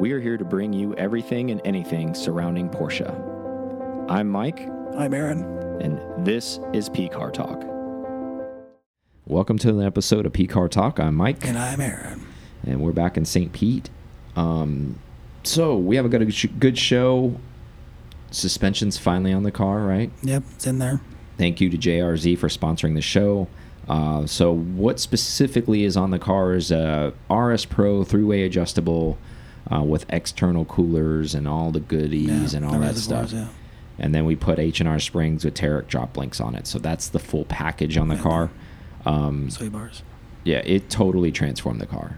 We are here to bring you everything and anything surrounding Porsche. I'm Mike, I'm Aaron. and this is P Car Talk. Welcome to an episode of P Car Talk. I'm Mike, And I'm Aaron. and we're back in St. Pete. Um, so we have a good, good show. Suspension's finally on the car, right? Yep, it's in there. Thank you to JRZ for sponsoring the show. Uh, so, what specifically is on the car is a RS Pro three-way adjustable uh, with external coolers and all the goodies Yeah, and all that stuff. yeah. And then we put H and R springs with Tarett drop links on it. So that's the full package on the car. Um, Sway bars. yeah, it totally transformed the car.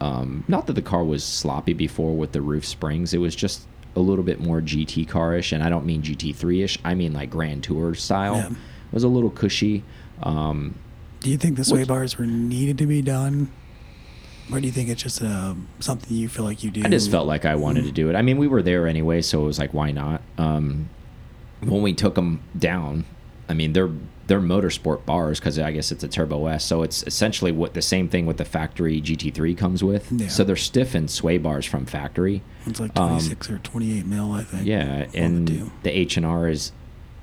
Um, not that the car was sloppy before with the roof springs. It was just a little bit more GT car-ish, and I don't mean GT3-ish. I mean like Grand Tour style. Yeah. It was a little cushy. Um, Do you think the sway Which- bars were needed to be done? Or do you think it's just uh, something you feel like you do? I just felt like I wanted to do it. I mean, we were there anyway, so it was like, why not? Um, when we took them down, I mean, they're they're motorsport bars because I guess it's a Turbo S, so it's essentially what the same thing with the factory GT3 comes with. Yeah. So they're stiffened sway bars from factory. It's like um, 26 or 28 mil, I think. Yeah, on the and the H and R is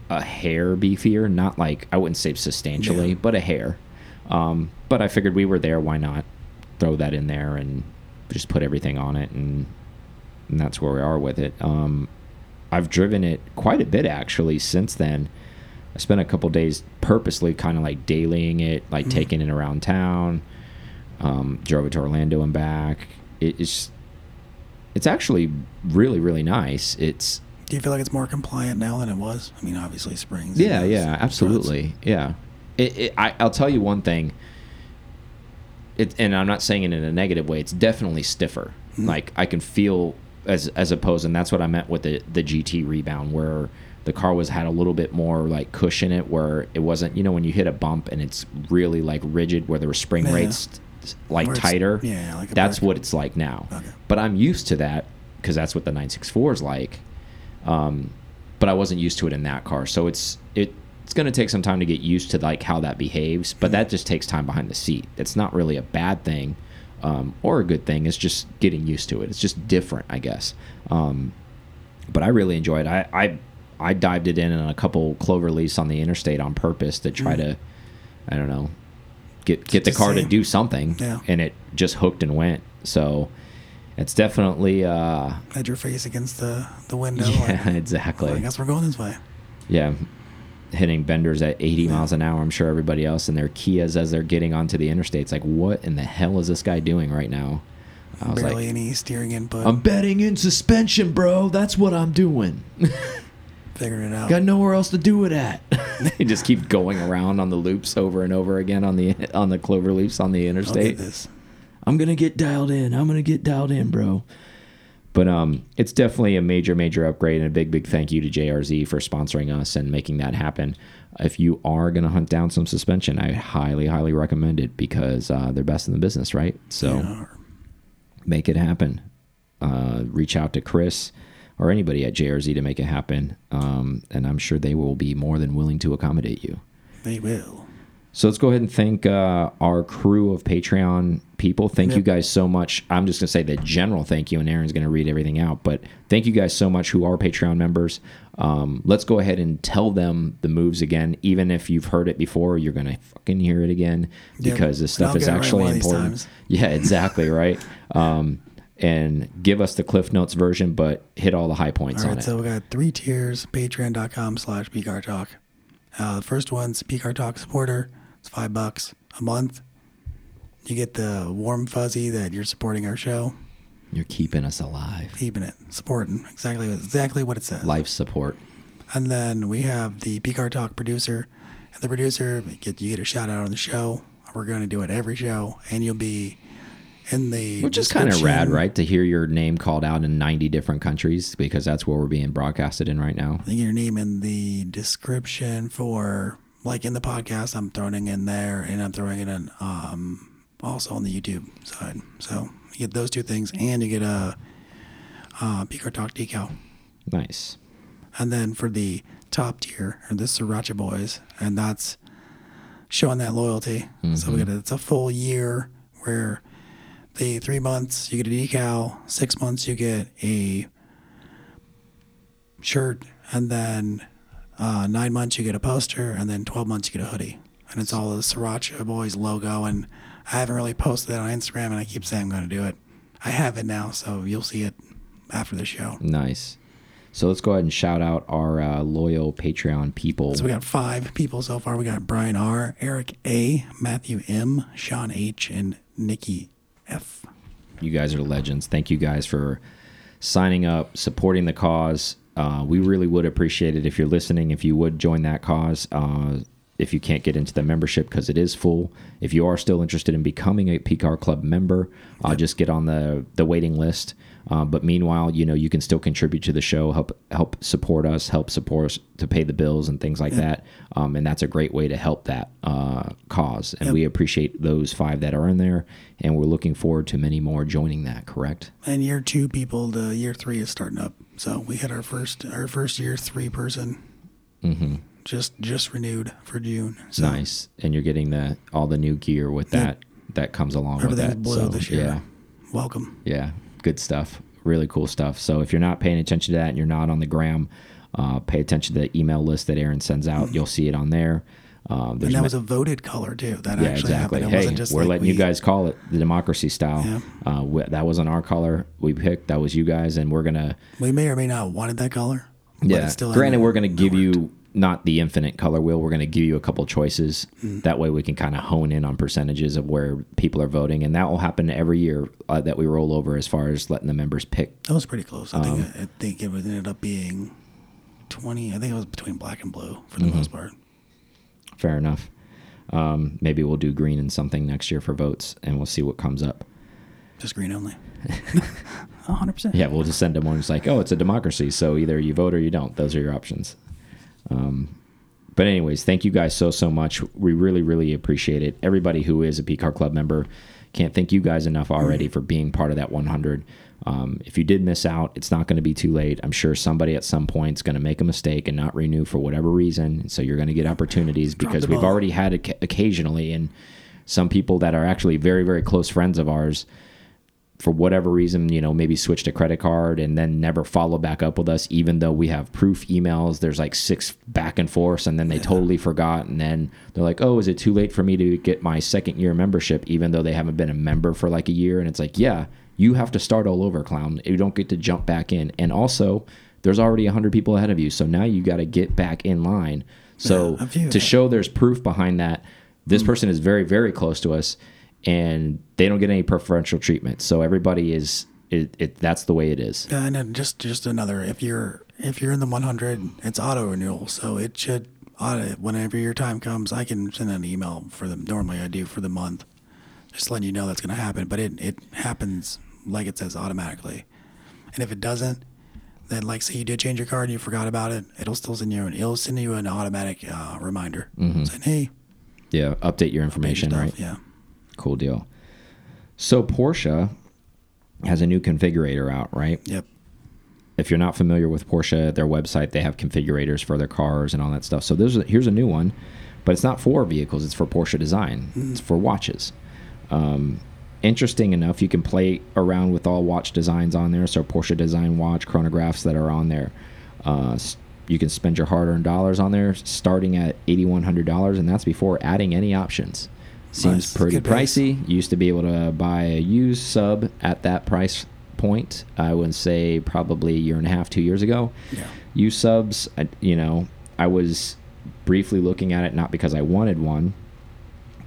a hair beefier, not like I wouldn't say substantially, Yeah. but a hair. Um, but I figured we were there, why not throw that in there and just put everything on it, and, and that's where we are with it. Um, I've driven it quite a bit actually since then. I spent a couple days purposely kind of like dailying it, like Mhm. taking it around town. Um, drove it to Orlando and back. It is. It's actually really really nice. It's Do you feel like it's more compliant now than it was? I mean, obviously springs. yeah, yeah, absolutely, yeah. It, it, I, I'll tell you one thing. It, and I'm not saying it in a negative way. It's definitely stiffer. Mhm. Like I can feel as as opposed, and that's what I meant with the the GT rebound, where the car was had a little bit more like cushion in it, where it wasn't. You know, when you hit a bump and it's really like rigid, where the spring Yeah. rates like Where tighter. yeah, like that's what it's like now. Okay. But I'm used to that because that's what the 964 is like. Um, but I wasn't used to it in that car, so it's it it's going to take some time to get used to like how that behaves. But that just takes time behind the seat. It's not really a bad thing um, or a good thing. It's just getting used to it. It's just different, I guess. Um, but I really enjoyed. It. I I I dived it in on a couple clover leafs on the interstate on purpose to try Mm. to, I don't know, get get the car to do something. Yeah. And it just hooked and went. So it's definitely uh Had your face against the, the window. yeah, like, exactly. "Oh, I guess we're going this way. Yeah. Hitting benders at 80 miles an hour. I'm sure everybody else in their Kias as they're getting onto the interstate's like, what in the hell is this guy doing right now? I was Barely like, any steering input. I'm betting in suspension, bro. That's what I'm doing. figuring it out. Got nowhere else to do it at. they just keep going around on the loops over and over again on the on the clover leaves on the interstate. I'm gonna get dialed in. I'm gonna get dialed in, bro. But um, it's definitely a major, major upgrade, and a big, big thank you to JRZ for sponsoring us and making that happen. If you are gonna hunt down some suspension, I highly, highly recommend it because uh, they're best in the business, right? So Yeah. make it happen. Uh, reach out to Chris or anybody at JRZ to make it happen, um, and I'm sure they will be more than willing to accommodate you. They will. So let's go ahead and thank uh, our crew of Patreon people. Thank you guys so much. I'm just going to say the general thank you, and Aaron's going to read everything out. But thank you guys so much who are Patreon members. Um, let's go ahead and tell them the moves again. Even if you've heard it before, you're going to fucking hear it again Yep. because this stuff is right actually these important. Yeah, exactly, right? Um, and give us the Cliff Notes version, but hit all the high points All on right, it. so we got three tiers. Patreon.com slash Talk. Uh, the first one's PCAR Talk supporter. It's five bucks a month. You get the warm fuzzy that you're supporting our show, you're keeping us alive. keeping it, supporting exactly exactly what it says. Life support. And then we have the PCAR Talk producer. And the producer, get, you get a shout out on the show. We're going to do it every show, and you'll be in the Which is kind of rad, right? To hear your name called out in 90 different countries because that's where we're being broadcasted in right now. I get your name in the description for like in the podcast. I'm throwing it in there, and I'm throwing it in um, also on the YouTube side. So you get those two things, and you get a uh, PCAR Talk decal. Nice. And then for the top tier, or the Sriracha Boys, and that's showing that loyalty. So we get a, it's a full year where the three months you get a decal, six months you get a shirt, and then uh, nine months you get a poster, and then 12 months you get a hoodie. And it's all the Sriracha Boys logo. And I haven't really posted that on Instagram, and I keep saying I'm going to do it. I have it now, so you'll see it after the show. Nice. So let's go ahead and shout out our uh, loyal Patreon people. So we got five people so far. We got Brian R, Eric A, Matthew M, Sean H, and Nikki F. You guys are legends. Thank you guys for signing up, supporting the cause. Uh, we really would appreciate it if you're listening. If you would join that cause, uh, if you can't get into the membership because it is full. If you are still interested in becoming a PCAR Club member, uh, just get on the the waiting list. Uh, but meanwhile, you know you can still contribute to the show, help help support us, help support us to pay the bills and things like that. Um, and that's a great way to help that uh, cause. And we appreciate those five that are in there, and we're looking forward to many more joining that. Correct? And year two people, the year three is starting up. So we had our first our first year three person. Just just renewed for June. So Nice. And you're getting the all the new gear with that that comes along with that. blue so this year. yeah. Welcome. Yeah, good stuff. Really cool stuff. So if you're not paying attention to that and you're not on the gram, uh, pay attention to the email list that Aaron sends out. You'll see it on there. Um. And that was a voted color too. That yeah, actually exactly. happened. It Hey, wasn't just we're like letting we, you guys call it the democracy style. Yeah. Uh, we, that wasn't our color we picked. That was you guys, and we're gonna. We may or may not have wanted that color. Yeah. Granted, we're gonna give you not the infinite color wheel. We're gonna give you a couple choices. Mm. That way, we can kind of hone in on percentages of where people are voting, and that will happen every year uh, that we roll over as far as letting the members pick That was pretty close. I Um, think I think it ended up being twenty. I think it was between black and blue for the most part. Fair enough. Um, maybe we'll do green and something next year for votes, and we'll see what comes up. Just green only. hundred percent. Yeah, we'll just send them one. It's like, oh, it's a democracy, so either you vote or you don't. Those are your options. Um, but anyways, thank you guys so so much. We really really appreciate it. Everybody who is a PCAR Club member, can't thank you guys enough already for being part of that 100. Um, if you did miss out, it's not going to be too late. I'm sure somebody at some point is going to make a mistake and not renew for whatever reason. So you're going to get opportunities because we've already had it occasionally, and some people that are actually very very close friends of ours for whatever reason, you know, maybe switched a credit card and then never follow back up with us, even though we have proof emails. There's like six back and forths, and then they totally forgot. And then they're like, oh, is it too late for me to get my second year membership, even though they haven't been a member for like a year? And it's like, yeah, you have to start all over, clown. You don't get to jump back in. And also, there's already 100 people ahead of you. So now you got to get back in line. So Yeah, to show there's proof behind that, this hmm. person is very, very close to us and they don't get any preferential treatment. So everybody is it, it that's the way it is. Yeah, and then just just another. If you're if you're in the 100, it's auto renewal, so it should auto whenever your time comes. I can send an email for them. Normally, I do for the month, just letting you know that's going to happen. But it it happens like it says automatically, and if it doesn't, then like say you did change your card and you forgot about it, it'll still send you an it'll send you an automatic uh, reminder saying, "Hey, Yeah, update your update information, your right? Yeah, Cool deal. So Porsche has a new configurator out, right? yep. If you're not familiar with Porsche, their website they have configurators for their cars and all that stuff. So there's a, here's a new one, but it's not for vehicles. It's for Porsche design. It's for watches. Um, interesting enough, you can play around with all watch designs on there. So Porsche design watch chronographs that are on there. Uh, you can spend your hard-earned dollars on there, starting at eighty-one hundred dollars, and that's before adding any options. Seems Nice. pretty price. pricey. You used to be able to buy a used sub at that price point. I would say probably a year and a half, two years ago. Yeah. Used subs, I, you know, I was briefly looking at it not because I wanted one,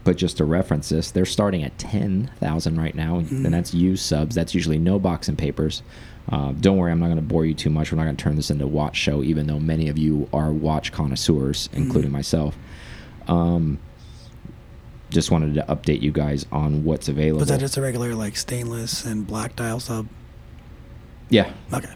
but just to reference this, they're starting at ten thousand right now, and that's used subs. That's usually no box and papers. Uh, don't worry, I'm not going to bore you too much. We're not going to turn this into a watch show, even though many of you are watch connoisseurs, including myself. Um, just wanted to update you guys on what's available. Was that just a regular like stainless and black dial sub? yeah, Okay.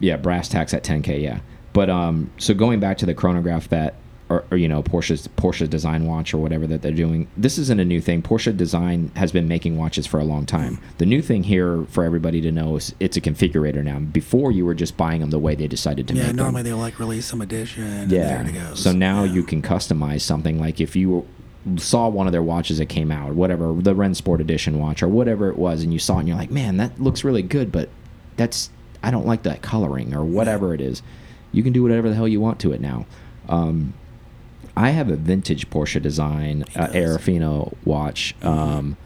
yeah, brass tacks at 10k, yeah. But um, so going back to the chronograph that, or, or you know, Porsche's Porsche design watch or whatever that they're doing. This isn't a new thing. Porsche design has been making watches for a long time. The new thing here for everybody to know is it's a configurator now. Before you were just buying them the way they decided to Yeah, make them. Yeah, normally they'll like release some edition. And there Yeah. it goes. So now Yeah. you can customize something like if you saw one of their watches that came out, whatever the Rennsport Edition watch or whatever it was, and you saw it and you're like, man, that looks really good, but that's I don't like that coloring or whatever it is. You can do whatever the hell you want to it now. Um, I have a vintage Porsche design uh. Orfina watch. Um,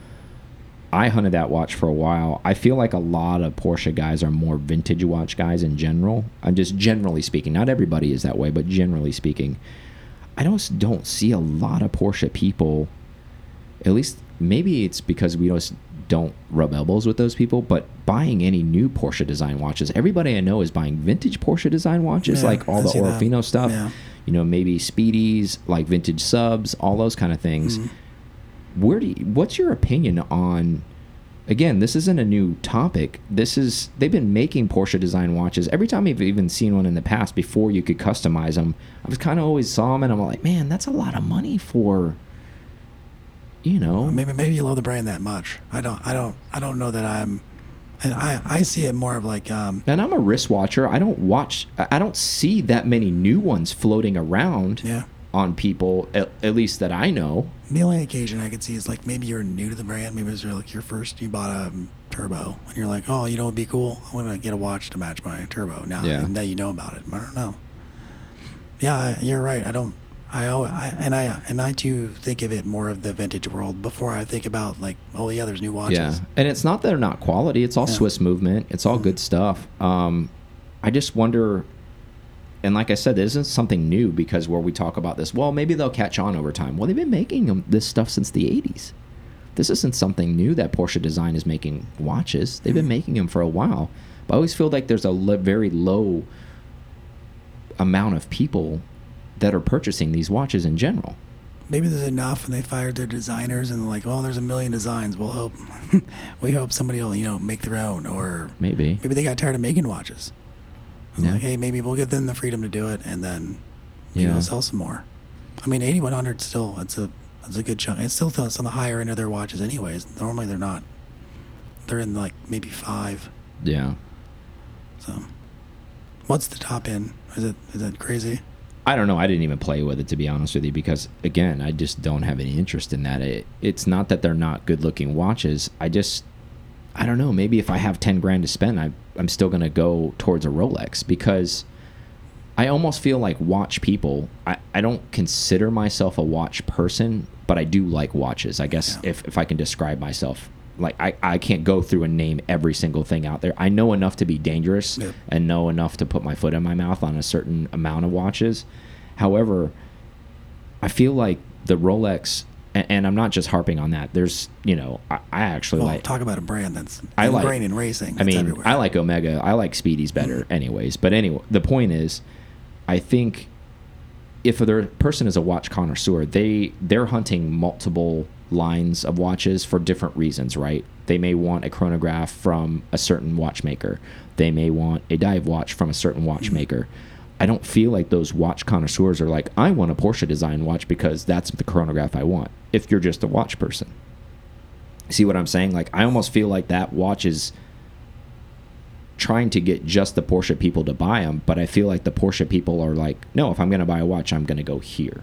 I hunted that watch for a while. I feel like a lot of Porsche guys are more vintage watch guys in general. I'm just generally speaking. Not everybody is that way, but generally speaking, I don't don't see a lot of Porsche people. At least maybe it's because we don't don't rub elbows with those people. But buying any new Porsche design watches, everybody I know is buying vintage Porsche design watches, Yeah, like all I the see that. Orfina stuff. Yeah. You know, maybe Speedies, like vintage subs, all those kind of things Mm-hmm. where do you, what's your opinion on again this isn't a new topic this is they've been making porsche design watches every time i've even seen one in the past before you could customize them i was kind of always saw them and i'm like man that's a lot of money for you know Maybe maybe you love the brand that much. I don't I don't I don't know that I'm and I I see it more of like um and i'm a wrist watcher i don't watch i I don't see that many new ones floating around yeah. on people at, at least that i know The only occasion I could see is like maybe you're new to the brand. Maybe it's like your first you bought a um, turbo and you're like, oh, you know, it'd be cool. I'm gonna get a watch to match my turbo now. Yeah. Now you know about it. I don't know. Yeah, you're right. I don't. I, I and I and I too think of it more of the vintage world before I think about like, oh yeah, there's new watches. Yeah, and it's not that they're not quality. It's all Yeah. Swiss movement. It's all good stuff. Um, I just wonder, and like I said, this isn't something new because where we talk about this, well, maybe they'll catch on over time. Well, they've been making them, this stuff since the '80s. This isn't something new that Porsche Design is making watches. They've been making them for a while. But I always feel like there's a very low amount of people that are purchasing these watches in general. Maybe there's enough, and they fired their designers, and they're like, oh, there's a million designs. We'll hope, we hope somebody will, you know, make their own, or Maybe. maybe they got tired of making watches. Yeah. Like, hey, maybe we'll give them the freedom to do it, and then you Yeah. know sell some more. I mean, 8100 still it's a it's a good chunk. It's still it's on the higher end of their watches, anyways. Normally they're not. They're in like maybe five. Yeah. So, what's the top end? Is it is it crazy? I don't know. I didn't even play with it to be honest with you because again, I just don't have any interest in that. It, it's not that they're not good-looking watches. I just I don't know. Maybe if I have 10 grand to spend, I I'm still going to go towards a Rolex because I almost feel like watch people. I, I don't consider myself a watch person, but I do like watches. I guess Yeah. if, if I can describe myself. Like I, I can't go through and name every single thing out there. I know enough to be dangerous Yep. and know enough to put my foot in my mouth on a certain amount of watches. However, I feel like the Rolex, and, and I'm not just harping on that. There's, you know, I, I actually Well, like. talk about a brand that's I like- ingrained in racing. I mean, everywhere. I like Omega. I like Speedies better, mm-hmm. anyways. But anyway, the point is, I think if a person is a watch connoisseur, they they're hunting multiple lines of watches for different reasons, right? They may want a chronograph from a certain watchmaker. They may want a dive watch from a certain watchmaker. I don't feel like those watch connoisseurs are like, I want a Porsche design watch because that's the chronograph I want. If you're just a watch person, see what I'm saying? Like, I almost feel like that watch is trying to get just the Porsche people to buy them, but I feel like the Porsche people are like, no, if I'm going to buy a watch, I'm going to go here.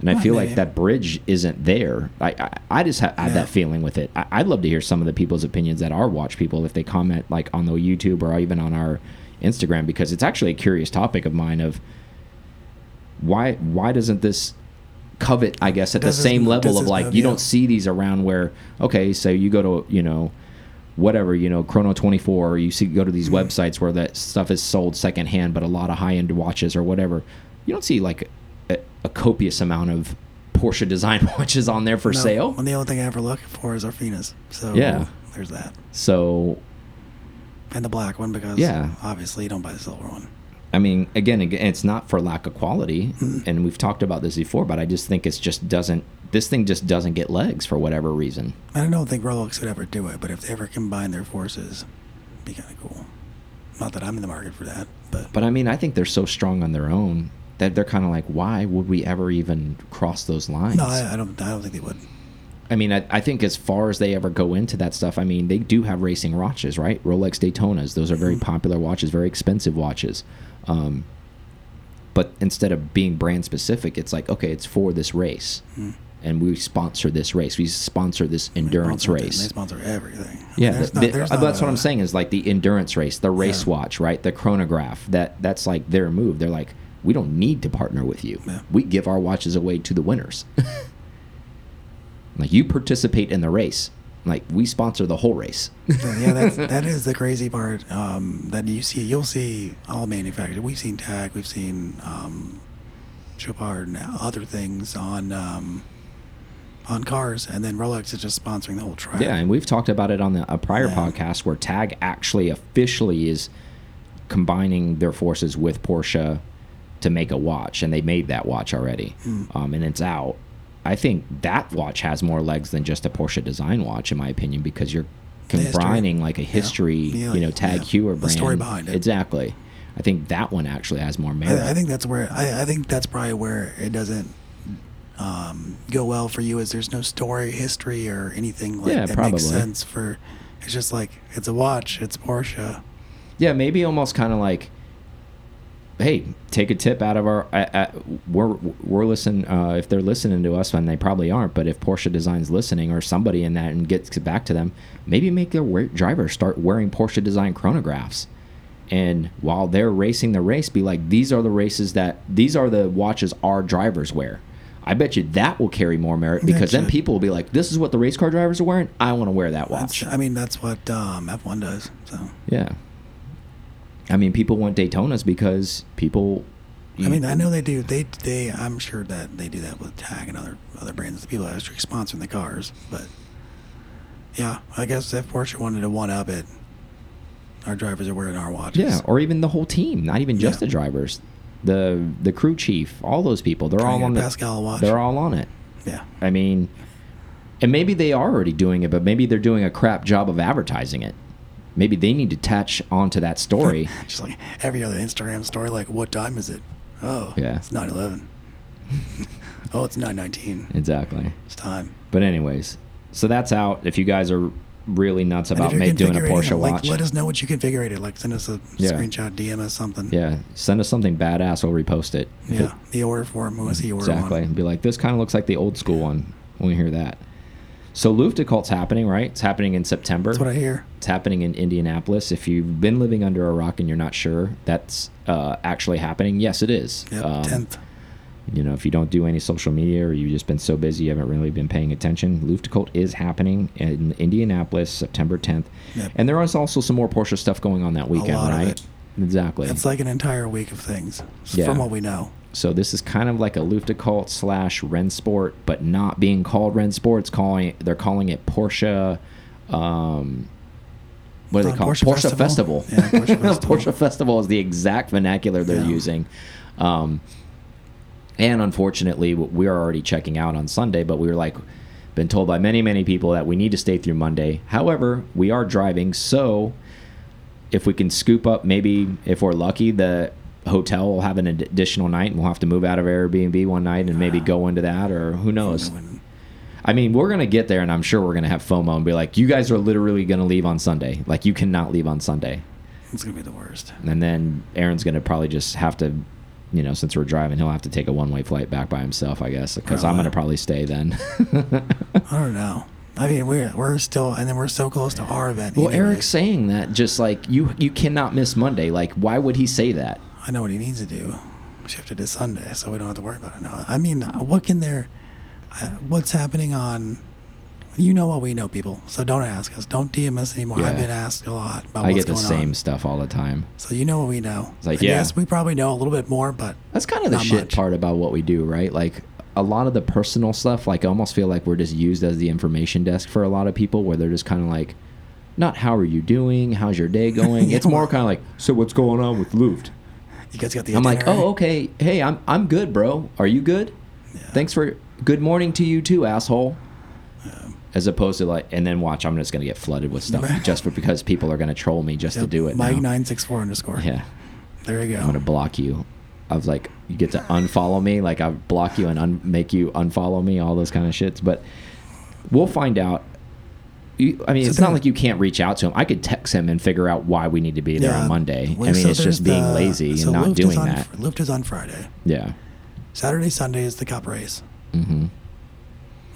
And I feel like that bridge isn't there. I I, I just ha had Yeah. that feeling with it. I, I'd love to hear some of the people's opinions that are watch people if they comment like on the YouTube or even on our Instagram because it's actually a curious topic of mine of why why doesn't this covet I guess at the Does this- same level of like you don't see these around where okay so you go to you know whatever you know chrono 24 or you see go to these Mm-hmm. websites where that stuff is sold secondhand but a lot of high-end watches or whatever you don't see like a, copious amount of porsche design watches on there for No, sale And the only thing I ever look for is Orfinas. So Yeah. there's that. so And the black one because Yeah. obviously you don't buy the silver one. I mean, again, again, it's not for lack of quality, and we've talked about this before, but I just think it's just doesn't. This thing just doesn't get legs for whatever reason. I don't think Rolex would ever do it, but if they ever combine their forces, it'd be kind of cool. Not that I'm in the market for that, but But I mean, I think they're so strong on their own that they're kind of like, why would we ever even cross those lines? no, I, I don't. I don't think they would. I mean, I, I think as far as they ever go into that stuff, I mean, they do have racing watches, right? Rolex Daytonas; those are very Mm-hmm. popular watches, very expensive watches. Um, but instead of being brand specific, it's like, okay, it's for this race. Mm-hmm. and we sponsor this race. We sponsor this endurance sponsor- race. They sponsor everything. Yeah, There's the- not- there's uh, that's what I'm saying is like the endurance race, the race Yeah. watch, right? The chronograph. That that's like their move. They're like, we don't need to partner with you. Yeah. We give our watches away to the winners. like you participate in the race. Like we sponsor the whole race. yeah, that's, that is the crazy part. Um, that you see, you'll see all manufacturers. We've seen Tag, we've seen um, Chopard, and other things on um, on cars, and then Rolex is just sponsoring the whole track. Yeah, and we've talked about it on the, a prior Yeah. podcast where Tag actually officially is combining their forces with Porsche to make a watch, and they made that watch already, Hmm. um, and it's out. I think that watch has more legs than just a Porsche design watch, in my opinion, because you're combining like a history, Yeah, you know, Tag yeah. Heuer The brand. story behind it. Exactly. I think that one actually has more merit. I, I think that's where I, I think that's probably where it doesn't um, go well for you. Is there's no story, history, or anything like Yeah, that probably. makes sense for. It's just like it's a watch. It's Porsche. Yeah, maybe almost kind of like, hey, take a tip out of our. Uh, uh, we're we're listening. Uh, if they're listening to us, and they probably aren't, but if Porsche Design's listening or somebody in that and gets it back to them, maybe make their wear drivers start wearing Porsche Design chronographs. And while they're racing the race, be like, these are the races that these are the watches our drivers wear. I bet you that will carry more merit because then people will be like, this is what the race car drivers are wearing. I want to wear that watch. That's, I mean, that's what um, F1 does. So Yeah. I mean, people want Daytonas because people. I mean, I know they do. They they. I'm sure that they do that with Tag and other other brands. The people that are actually sponsoring the cars, but yeah, I guess if Porsche wanted to one up it, our drivers are wearing our watches. Yeah, or even the whole team, not even just Yeah. the drivers, the the crew chief, all those people. They're all on the. Pascal watch. They're all on it. yeah. I mean, and maybe they are already doing it, but maybe they're doing a crap job of advertising it. Maybe they need to attach onto that story. Just like every other Instagram story, like what time is it? Oh, Yeah. it's nine eleven. oh, it's nine nineteen. exactly. It's time. But anyways, so that's out. If you guys are really nuts about me doing a Porsche it, like, watch, let us know what you configured it. Like send us a Yeah. screenshot, DM us something. yeah, send us something badass. We'll repost it. If it- Yeah, the order form. To see order Exactly. one. And be like, this kind of looks like the old school one when we hear that. So Luftgekühlt's happening, right? It's happening in September. That's what I hear. It's happening in Indianapolis. If you've been living under a rock and you're not sure that's uh, actually happening, yes, it is. Yep, Um, tenth. you know, if you don't do any social media or you've just been so busy you haven't really been paying attention, Luftgecult is happening in Indianapolis, September 10th. Yep. And there is also some more Porsche stuff going on that weekend, lot of right? it. Exactly. It's like an entire week of things, Yeah. from what we know. So this is kind of like a Luftgekühlt slash Rennsport, but not being called Rennsport. It's calling they're calling it Porsche. Um, what do they call Porsche it? Porsche Festival? Festival. Yeah, Porsche Festival. Porsche Festival is the exact vernacular they're Yeah. using. Um, and unfortunately, we are already checking out on Sunday, but we were like, been told by many, many people that we need to stay through Monday. However, we are driving, so if we can scoop up, maybe if we're lucky, the hotel will have an additional night, and we'll have to move out of Airbnb one night and maybe go into that, or who knows. I mean, we're gonna get there, and I'm sure we're gonna have FOMO and be like, "You guys are literally gonna leave on Sunday. Like, you cannot leave on Sunday." It's gonna be the worst. And then Aaron's gonna probably just have to, you know, since we're driving, he'll have to take a one-way flight back by himself, I guess, because I'm gonna probably stay then. I don't know. I mean, we're we're still, and then we're so close to our event. well, anyways. Eric's saying that just like you, you cannot miss Monday. Like, why would he say that? I know what he needs to do. Shift it to Sunday, so we don't have to worry about it now. I mean, what can there? Uh, what's happening on? You know what we know, people. So don't ask us. Don't DM us anymore. I've been asked a lot about I what's get the same on. stuff all the time. So you know what we know. It's like, And yeah. Yes, we probably know a little bit more, but That's kind of the shit much. part about what we do, right? Like a lot of the personal stuff, like I almost feel like we're just used as the information desk for a lot of people, where they're just kind of like, not how are you doing, how's your day going. It's more kind of like, so what's going on with Luft? You guys got the. I'm like, itinerary? oh, okay, hey, I'm I'm good, bro. Are you good? Yeah. Thanks for good morning to you too, asshole. As opposed to like, and then watch, I'm just gonna get flooded with stuff just for because people are gonna troll me just to do it. Mike nine six four underscore. Yeah. There you go. I'm gonna block you. I was like, you get to unfollow me, like I block you and un make you unfollow me, all those kind of shits. But we'll find out. You, I mean, So it's not like you can't reach out to him. I could text him and figure out why we need to be there Yeah. on Monday. Well, I mean, so it's just being the- lazy so and not Luft is doing on, that. Luft is on Friday. Yeah. Saturday, Sunday is the cup race. hmm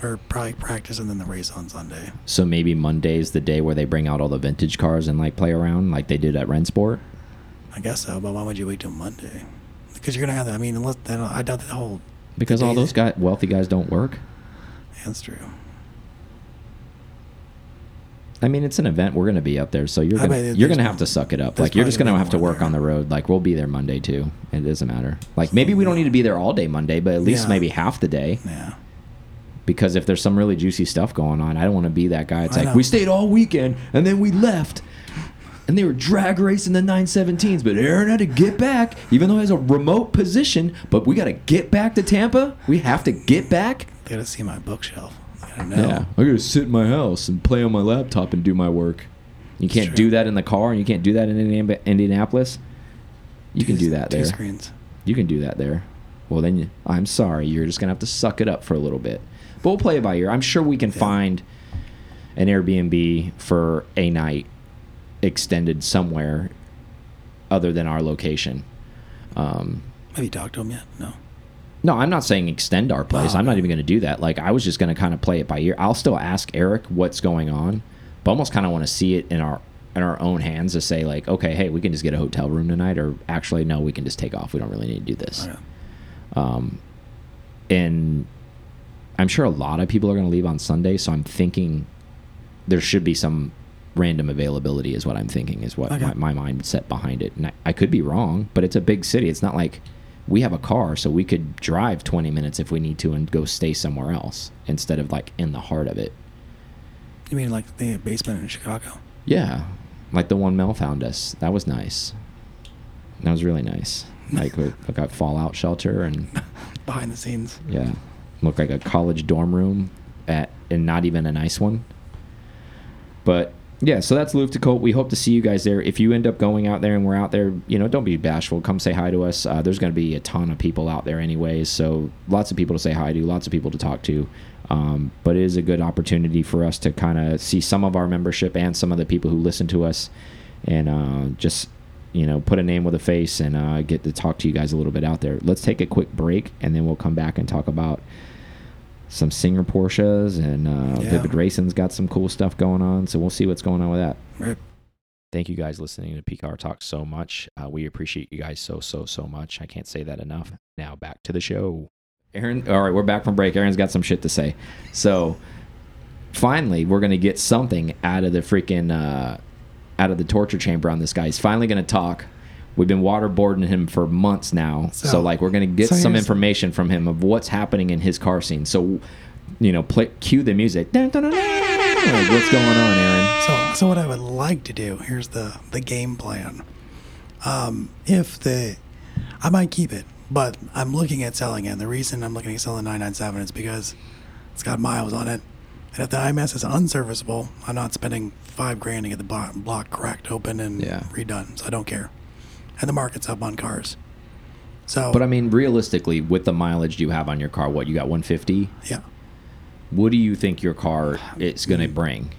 or probably practice and then the race on Sunday. So maybe Monday's the day where they bring out all the vintage cars and like play around like they did at Rennsport. I guess so, but why would you wait till Monday? Because you're gonna have that. I mean, unless I doubt the whole. Because all those guy wealthy guys don't work. That's true. I mean, it's an event. We're going to be up there, so you're gonna, bet you're going to have to suck it up. Like you're just going to have to work there. on the road. Like we'll be there Monday too. It doesn't matter. Like maybe we don't need to be there all day Monday, but at least Yeah. maybe half the day. Yeah. Because if there's some really juicy stuff going on, I don't want to be that guy. It's I like know. we stayed all weekend and then we left. And they were drag racing the 917s, but Aaron had to get back, even though he has a remote position. But we got to get back to Tampa. We have to get back. They gotta see my bookshelf. I gotta. Yeah, I gotta sit in my house and play on my laptop and do my work. You can't do that in the car, and you can't do that in Indianapolis. You can do that two there. screens. You can do that there. Well, then you, I'm sorry, you're just gonna have to suck it up for a little bit. But we'll play it by ear. I'm sure we can Yeah. find an Airbnb for a night extended somewhere other than our location. Um, Have you talked to him yet? No. No, I'm not saying extend our place. Oh, I'm not even going to do that. Like I was just going to kind of play it by ear. I'll still ask Eric what's going on, but almost kind of want to see it in our in our own hands to say like, okay, hey, we can just get a hotel room tonight, or actually, no, we can just take off. We don't really need to do this. Okay. Um, and I'm sure a lot of people are going to leave on Sunday, so I'm thinking there should be some random availability. Is what I'm thinking. Is what Okay. my, my mindset behind it. And I, I could be wrong, but it's a big city. It's not like we have a car, so we could drive 20 minutes if we need to and go stay somewhere else instead of like in the heart of it. You mean like the basement in Chicago? Yeah, like the one Mel found us. That was nice. That was really nice. Like we got fallout shelter and Behind the scenes. yeah, looked like a college dorm room at and not even a nice one. But yeah, so that's Colt. We hope to see you guys there. If you end up going out there and we're out there, you know, don't be bashful. Come say hi to us. Uh, there's going to be a ton of people out there, anyways. So lots of people to say hi to, lots of people to talk to. Um, but it is a good opportunity for us to kind of see some of our membership and some of the people who listen to us, and uh, just you know put a name with a face and uh, get to talk to you guys a little bit out there. Let's take a quick break, and then we'll come back and talk about some Singer Porsches and uh, Yeah. Vivid Racing's got some cool stuff going on. So we'll see what's going on with that. Right. Thank you guys listening to PCAR Talk so much. Uh, we appreciate you guys so so so much. I can't say that enough. Now back to the show. Aaron, all right, we're back from break. Aaron's got some shit to say. So finally, we're gonna get something out of the freaking uh, out of the torture chamber on this guy. He's finally gonna talk. We've been waterboarding him for months now. So, So- like, we're gonna get so some information from him of what's happening in his car scene. So, you know, play cue the music. Dun, dun, dun. Like, what's going on, Aaron? So, so what I would like to do here's the the game plan. Um, if the, I might keep it, but I'm looking at selling it. The reason I'm looking at selling 997 is because it's got miles on it, and if the IMS is unserviceable, I'm not spending five grand to get the block, block cracked open and Yeah. redone. So I don't care, and the market's up on cars. So, But I mean, realistically, with the mileage you have on your car, what you got 150? yeah, What do you think your car is going to bring?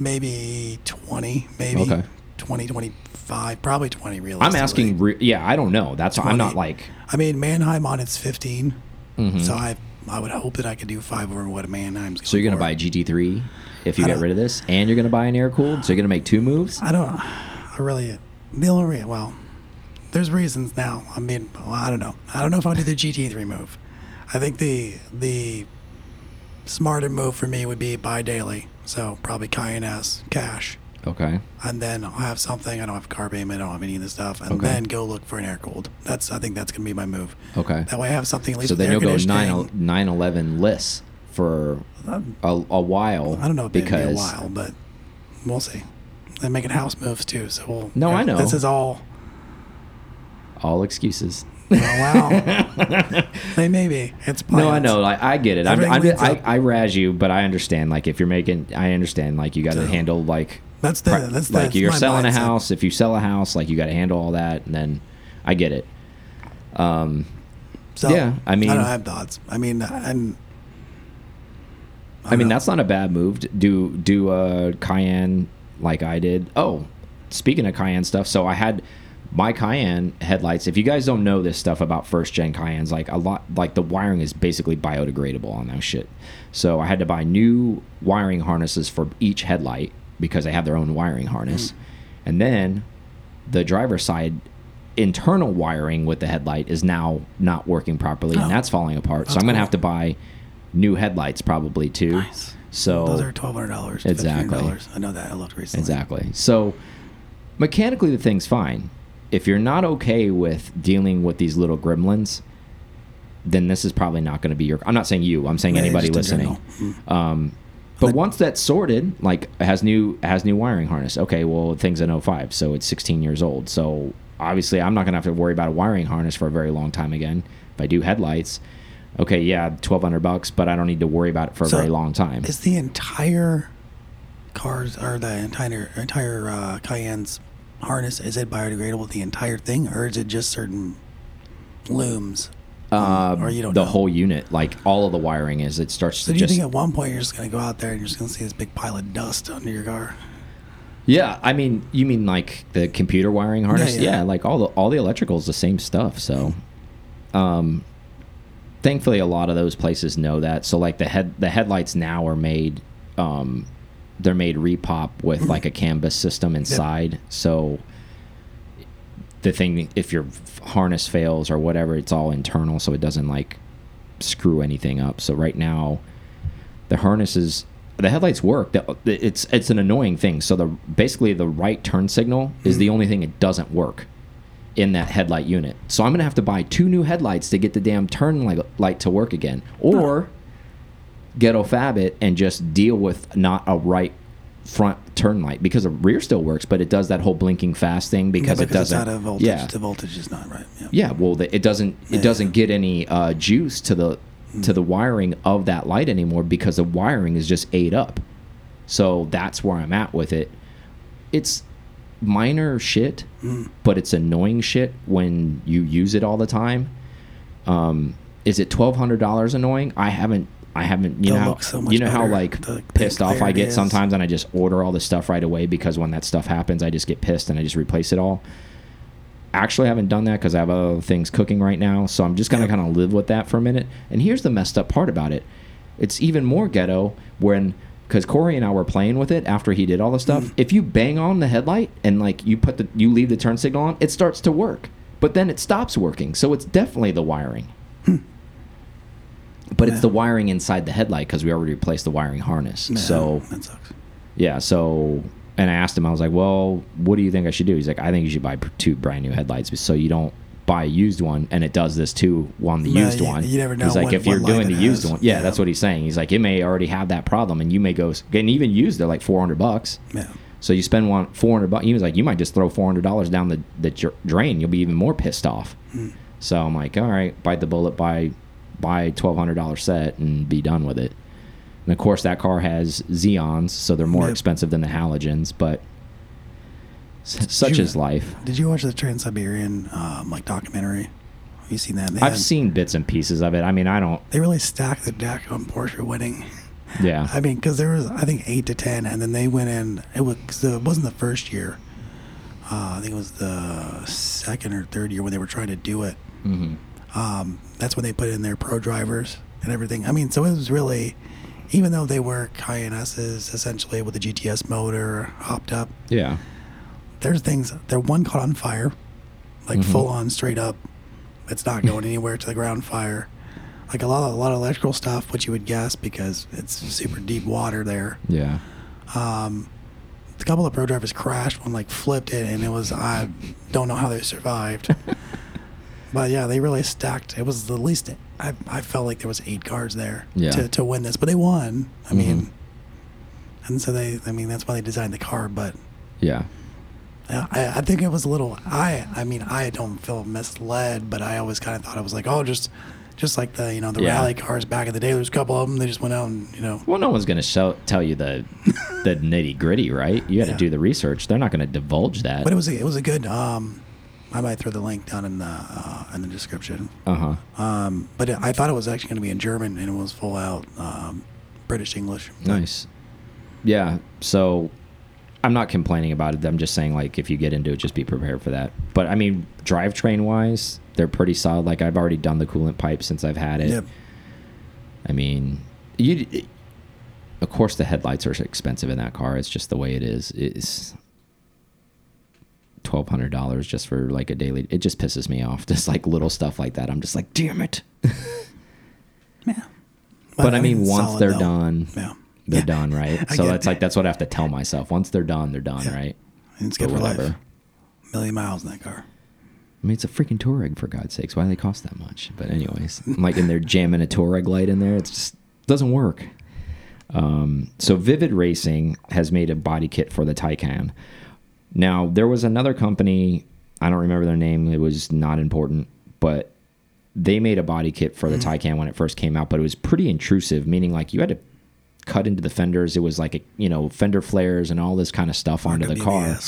maybe 20, maybe Okay. 20, 25, probably 20 realistically. I'm asking. Re yeah, I don't know. That's I'm not like. I mean, Mannheim on its 15, Mhm. so I I would hope that I could do five over what a Mannheim's. So you're going gonna buy a GT3 if you get rid of this, and you're gonna buy an air cooled. So you're gonna make two moves. I don't. I really. The only well, there's reasons now. I mean, well, I don't know. I don't know if I'll do the GT3 move. I think the the smarter move for me would be buy daily. So probably Cayenne S cash, Okay. and then I'll have something. I don't have car payment. I don't have any of this stuff, and Okay. then go look for an air cooled. That's I think that's gonna be my move. Okay. That way I have something at least. So then you'll go 9 911 lists for a, a while. I don't know if it'll be a while, but we'll see. They're making house moves too, so we'll. No, I know. This is all. All excuses. Oh, wow. they may be. It's plans. No, I know. Like I get it. I'm, I'm I. I razz you, but I understand. Like if you're making, I understand. Like you got to handle like That's the. That's like you're selling a house. If you sell a house, like you got to handle all that, and then I get it. Um, So, Yeah, I mean- I don't have thoughts. I mean, and. I mean know. that's not a bad move. Do do uh, Cayenne like I did. Oh, speaking of Cayenne stuff, so I had my Cayenne headlights. If you guys don't know this stuff about first gen Cayennes, like a lot, like the wiring is basically biodegradable on that shit. So I had to buy new wiring harnesses for each headlight because they have their own wiring harness, and then the driver's side internal wiring with the headlight is now not working properly, Oh. and that's falling apart. So I'm gonna cool. have to buy new headlights probably too. Nice. So Those are twelve hundred dollars. Exactly. dollars. I know that. I looked recently. Exactly. So mechanically, the thing's fine. If you're not okay with dealing with these little gremlins, then this is probably not going to be your. I'm not saying you. I'm saying Yeah, anybody listening. Mm. Um, but once that's sorted, like has new has new wiring harness. Okay, well, thing's an 05, so it's 16 years old. So obviously, I'm not going to have to worry about a wiring harness for a very long time again. If I do headlights, okay, yeah, 1,200 bucks, but I don't need to worry about it for a So, very long time. Is the entire cars or the entire entire uh, Cayenne's harness is it biodegradable the entire thing or is it just certain looms? Uh, or you don't the know? whole unit, like all of the wiring is, it starts So to do you just. think at one point you're just gonna go out there and you're just gonna see this big pile of dust under your car? yeah, I mean, you mean like the computer wiring harness? Yeah, yeah. like all the all the electrical is the same stuff. So, um, thankfully, a lot of those places know that. So, like the head the headlights now are made, um, they're made repop with like a canvas system inside. So, the thing if your harness fails or whatever, it's all internal, so it doesn't like screw anything up. So right now, the harnesses the headlights work. It's it's an annoying thing. So the basically the right turn signal is the hmm. only thing it doesn't work in that headlight unit. So i'm gonna have to buy two new headlights to get the damn turn light, light to work again. Or ghetto fab it and just deal with not a right front turn light because the rear still works but it does that whole blinking fast thing because, yeah, it doesn't it's out of voltage. yeah The voltage is not right. Yeah. yeah, well, the, it doesn't it doesn't get any uh, juice to the to the wiring of that light anymore because the wiring is just ate up. So that's where I'm at with it. It's minor shit, Mm. but it's annoying shit when you use it all the time. Um, is it twelve hundred dollars annoying? I haven't. I haven't. You They'll know so you know how like The- pissed off I get is- sometimes, and I just order all the stuff right away because when that stuff happens, I just get pissed and I just replace it all actually I haven't done that because I have other things cooking right now. So I'm just gonna kind of live with that for a minute. And here's the messed up part about it: it's even more ghetto when because Corey and I were playing with it after he did all the stuff. Mm. If you bang on the headlight and like you put the you leave the turn signal on, it starts to work, but then it stops working. So it's definitely the wiring. But it's the wiring inside the headlight because we already replaced the wiring harness. So that sucks. yeah, so and I asked him, I was like, "Well, what do you think I should do?" He's like, "I think you should buy two brand new headlights so you don't buy a used one and it does this too on the Yeah, used you- one." you never know He's like, "If you're doing the used has. one, yeah, Yeah. that's what he's saying." He's like, "It may already have that problem, and you may go and even used they're like 400 bucks. Yeah. So you spend one 400 bucks. He was like, "You might just throw 400 dollars down the the drain. You'll be even more pissed off." Hmm. So I'm like, "All right, bite the bullet, buy buy a $1,200 set and be done with it." And of course, that car has xenons, so they're more Yep. expensive than the halogens, but s- such you- is life. Did you watch the Trans Siberian um, like documentary? Have you seen that? They I've had- seen bits and pieces of it. I mean, I don't. They really stacked the deck on Porsche winning. Yeah. I mean, because there was I think eight to ten, and then they went in. It was it wasn't the first year. Uh, I think it was the second or third year when they were trying to do it. hmm Um, that's when they put in their pro drivers and everything. I mean, so it was really, even though they were Cayennes essentially with the GTS motor hopped up, Yeah. there's things. There one caught on fire, like Mhm. full on straight up. It's not going anywhere to the ground fire. Like a lot of a lot of electrical stuff, which you would guess because it's super deep water there. Yeah. Um, a couple of pro drivers crashed. One like flipped it, and it was I don't know how they survived. but yeah, they really stacked. It was the least. I I felt like there was eight cars there Yeah. to to win this, but they won. I Mhm. mean, and so they. I mean, that's why they designed the car. But Yeah. I, I think it was a little. I I mean, I don't feel misled, but I always kind of thought it was like, oh, just. Just like the you know the Yeah. rally cars back in the day, there's a couple of them. They just went out and you know Well, no one's going to show tell you the the nitty gritty, right? You got to Yeah. do the research. They're not going to divulge that. But it was a, it was a good. Um, I might throw the link down in the uh, in the description. Uh huh. Um, but it, I thought it was actually going to be in German, and it was full out um, British English. Nice. Yeah. So I'm not complaining about it. I'm just saying like if you get into it, just be prepared for that. But I mean, drivetrain wise, they're pretty solid. Like I've already done the coolant pipe since I've had it. Yep. I mean, you. Of course, the headlights are expensive in that car. It's just the way it is. It's twelve hundred dollars just for like a daily. It just pisses me off. Just like little stuff like that. I'm just like, damn it. Yeah. But, I mean, once they're though. done, Yeah. they're Yeah. done, right? So that's it. like that's what I have to tell myself. Once they're done, they're done, Yeah. right? And it's But good for life. whatever. Million miles in that car. I mean, it's a freaking Touareg for God's sakes. Why do they cost that much? But anyways, I'm like, in they're jamming a Touareg light in there. It just doesn't work. Um, so Vivid Racing has made a body kit for the Taycan. Now there was another company. I don't remember their name. It was not important, but they made a body kit for the Taycan when it first came out. But it was pretty intrusive, meaning like you had to cut into the fenders. It was like a, you know fender flares and all this kind of stuff onto the car.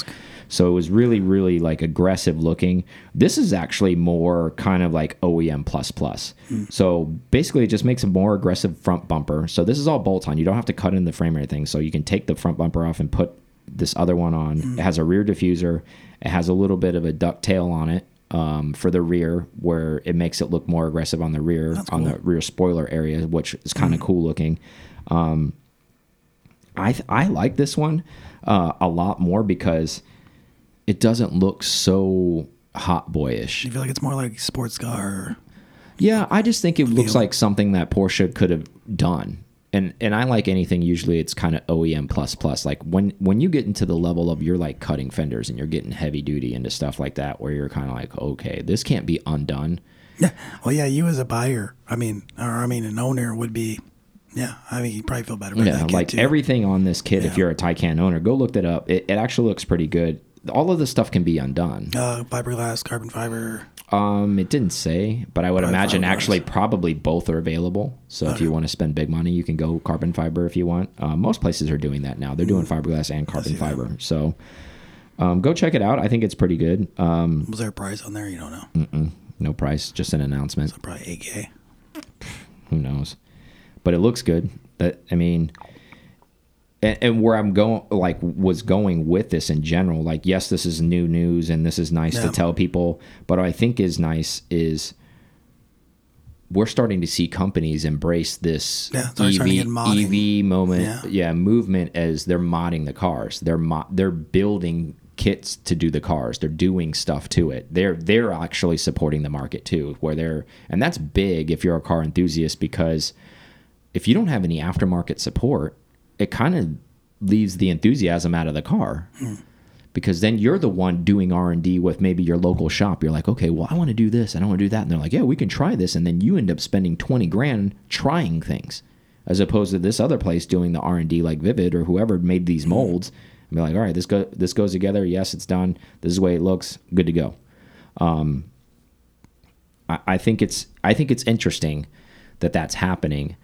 So it was really, really like aggressive looking. This is actually more kind of like OEM plus plus. So basically, it just makes a more aggressive front bumper. So this is all bolt on. You don't have to cut in the frame or anything. So you can take the front bumper off and put this other one on. It has a rear diffuser. It has a little bit of a duck tail on it um, for the rear, where it makes it look more aggressive on the rear on the rear spoiler area, which is kind of cool looking. Um, I th- I like this one uh, a lot more because it doesn't look so hot boyish. You feel like it's more like sports car. Yeah, I just think it looks like something that Porsche could have done. And and I like anything usually it's kind of OEM plus plus. Like when when you get into the level of you're like cutting fenders and you're getting heavy duty into stuff like that where you're kind of like, okay, this can't be undone. Yeah. Well, yeah, you as a buyer, I mean, or I mean, an owner would be, yeah, I mean, you probably feel better about Yeah, like too. everything on this kit, if you're a Taycan owner, go look that up. It, it actually looks pretty good. All of the stuff can be undone. uh, fiberglass, carbon fiber. Um, it didn't say, but I would Probably imagine fiberglass. actually probably both are available. So if you want to spend big money, you can go carbon fiber if you want. Uh, most places are doing that now. They're doing fiberglass and carbon see that. fiber. So um, go check it out. I think it's pretty good. Um, Was there a price on there? You don't know. mm-mm, no price, just an announcement. Probably 8K. Who knows? But it looks good. That I mean, and, and where I'm going, like, was going with this in general. Like, yes, this is new news, and this is nice to tell people. But what I think is nice is we're starting to see companies embrace this Yeah, they're starting to EV. EV moment, Yeah. yeah. movement as they're modding the cars. They're mo they're building kits to do the cars. They're doing stuff to it. They're they're actually supporting the market too, where they're and that's big if you're a car enthusiast because if you don't have any aftermarket support, it kind of leaves the enthusiasm out of the car. Because then you're the one doing R and D with maybe your local shop. You're like, okay, well, I want to do this and I want to do that, and they're like, yeah, we can try this, and then you end up spending twenty grand trying things, as opposed to this other place doing the R and D like Vivid or whoever made these molds, and be like, all right, this go this goes together. Yes, it's done. This is the way it looks. Good to go. I, I think it's I think it's interesting that that's happening.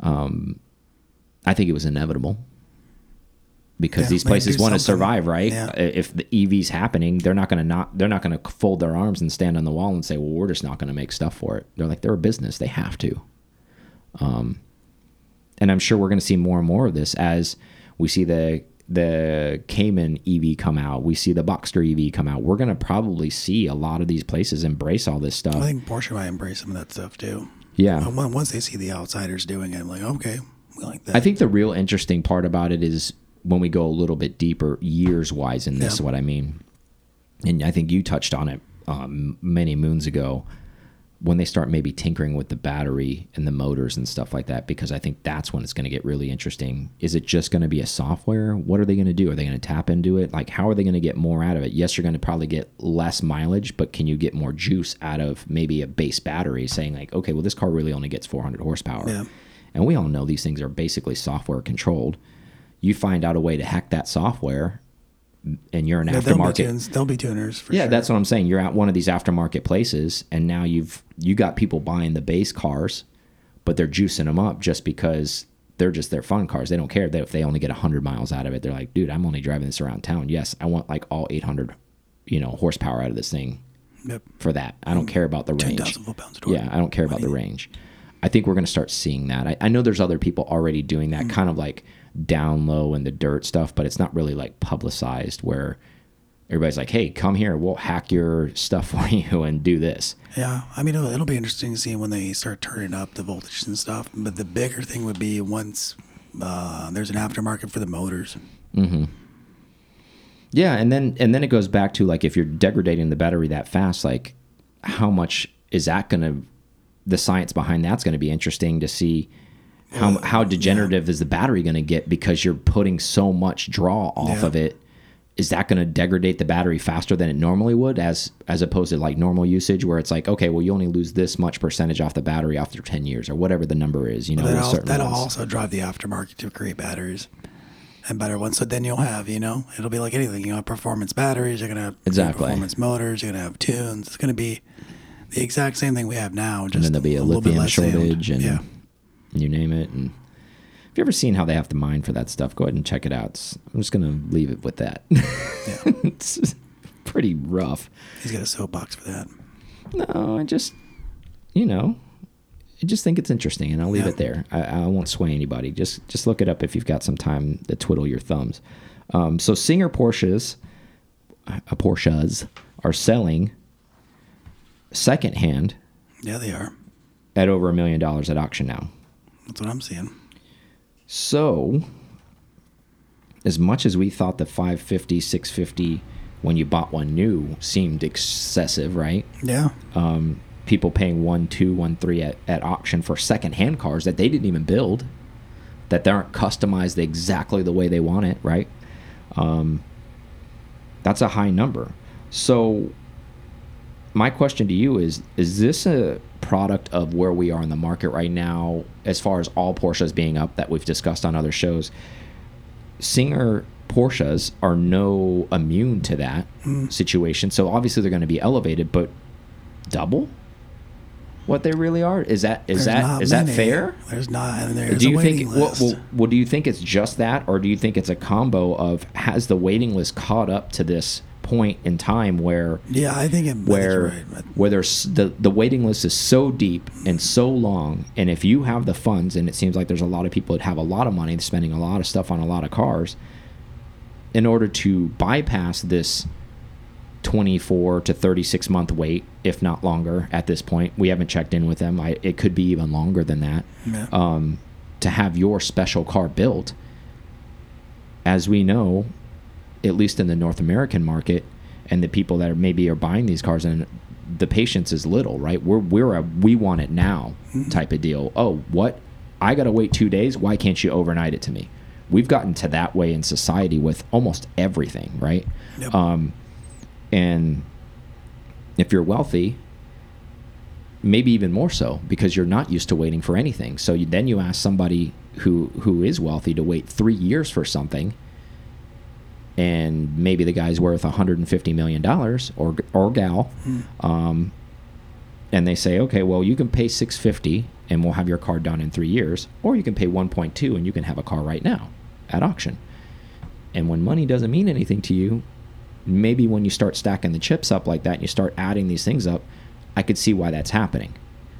Um, I think it was inevitable because Yeah, these places want to survive, right? Yeah. If the EV's happening, they're not going to not they're not going to fold their arms and stand on the wall and say, "Well, we're just not going to make stuff for it." They're like they're a business; they have to. Um, and I'm sure we're going to see more and more of this as we see the the Cayman EV come out, we see the Boxster EV come out. We're going to probably see a lot of these places embrace all this stuff. I think Porsche might embrace some of that stuff too. yeah, Once they see the outsiders doing it, I'm like, okay, like that. I think the real interesting part about it is when we go a little bit deeper, years wise, in this, Yeah. what I mean. And I think you touched on it um, many moons ago when they start maybe tinkering with the battery and the motors and stuff like that, because I think that's when it's going to get really interesting. Is it just going to be a software? What are they going to do? Are they going to tap into it? Like, how are they going to get more out of it? Yes, you're going to probably get less mileage, but can you get more juice out of maybe a base battery saying, like, okay, well, this car really only gets 400 horsepower? Yeah. And we all know these things are basically software controlled. You find out a way to hack that software, and you're an Yeah, they'll, be aftermarket. tunes, they'll be tuners for Yeah, sure. that's what I'm saying. You're at one of these aftermarket places, and now you've you got people buying the base cars, but they're juicing them up just because they're just their fun cars. They don't care that if they only get 100 miles out of it. They're like, dude, I'm only driving this around town. Yes, I want like all 800, you know, horsepower out of this thing Yep. for that. I don't care about the range. 10,000 foot pounds. Yeah, I don't care about the range. I think we're going to start seeing that. I, I know there's other people already doing Mm. that, kind of like down low in the dirt stuff, but it's not really like publicized where everybody's like, "Hey, come here, we'll hack your stuff for you and do this." Yeah, I mean, it'll, it'll be interesting to see when they start turning up the voltage and stuff. But the bigger thing would be once uh, there's an aftermarket for the motors. Yeah, and then and then it goes back to like if you're degrading the battery that fast, like how much is that going to the science behind that's going to be interesting to see how how degenerative is the battery going to get because you're putting so much draw off Yeah. of it. Is that going to degrade the battery faster than it normally would as as opposed to like normal usage where it's like okay, well you only lose this much percentage off the battery after 10 years or whatever the number is, you know, That'll, that'll also drive the aftermarket to create batteries and better ones. So then you'll have, you know, it'll be like anything. You have performance batteries. You're gonna have Exactly. performance motors. You're gonna have tunes. It's gonna be the exact same thing we have now. Just and then there'll be a, little bit lithium shortage and yeah, you name it. And if you ever seen how they have to mine for that stuff, go ahead and check it out. It's- I'm just gonna leave it with that. yeah. it's pretty rough. He's got a soapbox for that. No, I just, you know, I just think it's interesting, and I'll leave Yeah. it there. I, I won't sway anybody. Just just look it up if you've got some time to twiddle your thumbs. Um, so Singer Porsches, uh, Porsches are selling secondhand Yeah, they are. at over a million dollars at auction now. That's what I'm seeing. So, as much as we thought the 550, 650 when you bought one new seemed excessive, right? Yeah, Um, people paying one, two, one, three at, at auction for secondhand cars that they didn't even build, that they aren't customized exactly the way they want it, right? Um, that's a high number. So, my question to you is is this a product of where we are in the market right now as far as all Porsches being up that we've discussed on other shows? Singer Porsches are no immune to that hmm. situation so obviously they're going to be elevated but double what they really are? Is that is There's that is that fair? There's not, there's do a you waiting think what, well do you think it's just that or do you think it's a combo of has the waiting list caught up to this point in time where yeah, I think it, I think where right, where there's the the waiting list is so deep and so long and if you have the funds and it seems like there's a lot of people that have a lot of money spending a lot of stuff on a lot of cars in order to bypass this 24 to 36 month wait if not longer at this point we haven't checked in with them I, it could be even longer than that Yeah. um, to have your special car built as we know at least in the North American market, and the people that are maybe are buying these cars, and the patience is little, right? We're we're a we want it now type of deal. Oh, what? I gotta wait two days. Why can't you overnight it to me? We've gotten to that way in society with almost everything, right? Yep. Um, and if you're wealthy, maybe even more so because you're not used to waiting for anything. So you, then you ask somebody who who is wealthy to wait three years for something, and maybe the guy's worth 150 million dollars or or gal, um, and they say, okay, well you can pay 650 and we'll have your car done in three years, or you can pay 1.2 and you can have a car right now at auction. And when money doesn't mean anything to you, maybe when you start stacking the chips up like that and you start adding these things up, I could see why that's happening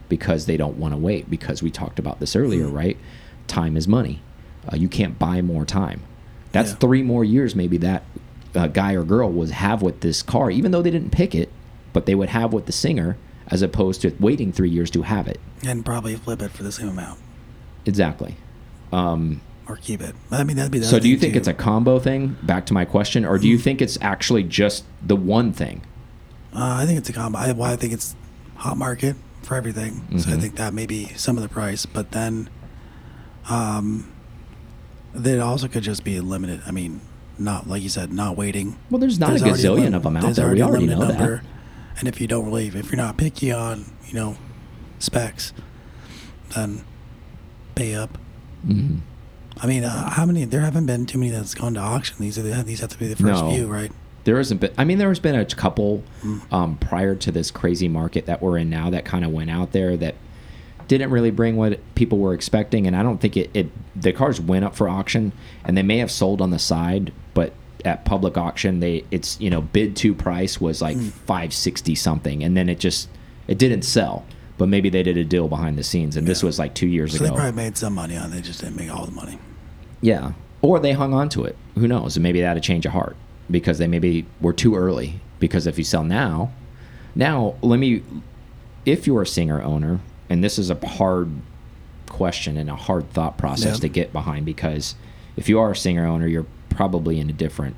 because they don't want to wait. Because we talked about this earlier, right? Time is money. Uh, you can't buy more time. That's Yeah. three more years, maybe that uh, guy or girl would have with this car, even though they didn't pick it, but they would have with the singer as opposed to waiting three years to have it. and probably flip it for the same amount Exactly. Um, or keep it. I mean, that'd be so do you think too. it's a combo thing? Back to my question, or do you think it's actually just the one thing? Uh, I think it's a combo. I, well, I think it's hot market for everything. So I Mhm. think that may be some of the price, but then, um, it also could just be limited. I mean, not like you said, not waiting. Well, there's not a gazillion lim- of them out there's there. We already know that. And if you don't really, if you're not picky on, you know, specs, then pay up. Mhm. I mean, uh, how many? There haven't been too many that's gone to auction. These are the, these have to be the first No. few, right? There hasn't been. I mean, there has been a couple Mm. um, prior to this crazy market that we're in now that kind of went out there that didn't really bring what people were expecting, and I don't think it. it the cars went up for auction, and they may have sold on the side, but at public auction, they it's you know bid to price was like Mm. five sixty something, and then it just it didn't sell. But maybe they did a deal behind the scenes, and this was like two years ago. So they probably made some money on it. They just didn't make all the money. Yeah. Or they hung on to it. Who knows? And maybe they had a change of heart because they maybe were too early. Because if you sell now, now let me, if you're a singer owner, and this is a hard question and a hard thought process Yeah. to get behind because if you are a singer owner, you're probably in a different,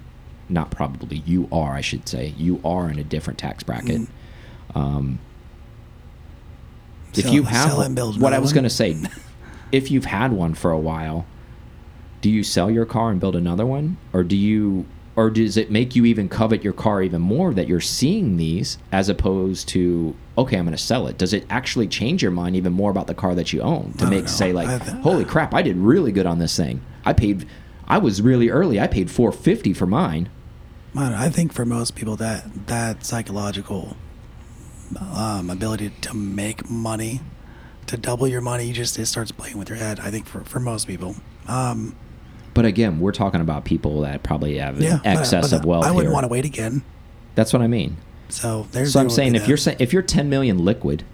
not probably, you are, I should say, you are in a different tax bracket. Mm. Um, if you have sell it and build what I was going to say, if you've had one for a while, do you sell your car and build another one, or do you, or does it make you even covet your car even more that you're seeing these as opposed to okay, I'm going to sell it? Does it actually change your mind even more about the car that you own to make know. say like, holy crap, I did really good on this thing. I paid, I was really early. I paid 450 for mine. I, I think for most people that that psychological um, ability to make money, to double your money, you just it starts playing with your head. I think for for most people. Um, But again, we're talking about people that probably have yeah, but- excess but of wealth I wouldn't here. want to wait again. That's what I mean. So there's. So I'm saying if you're saying if you're 10 million liquid,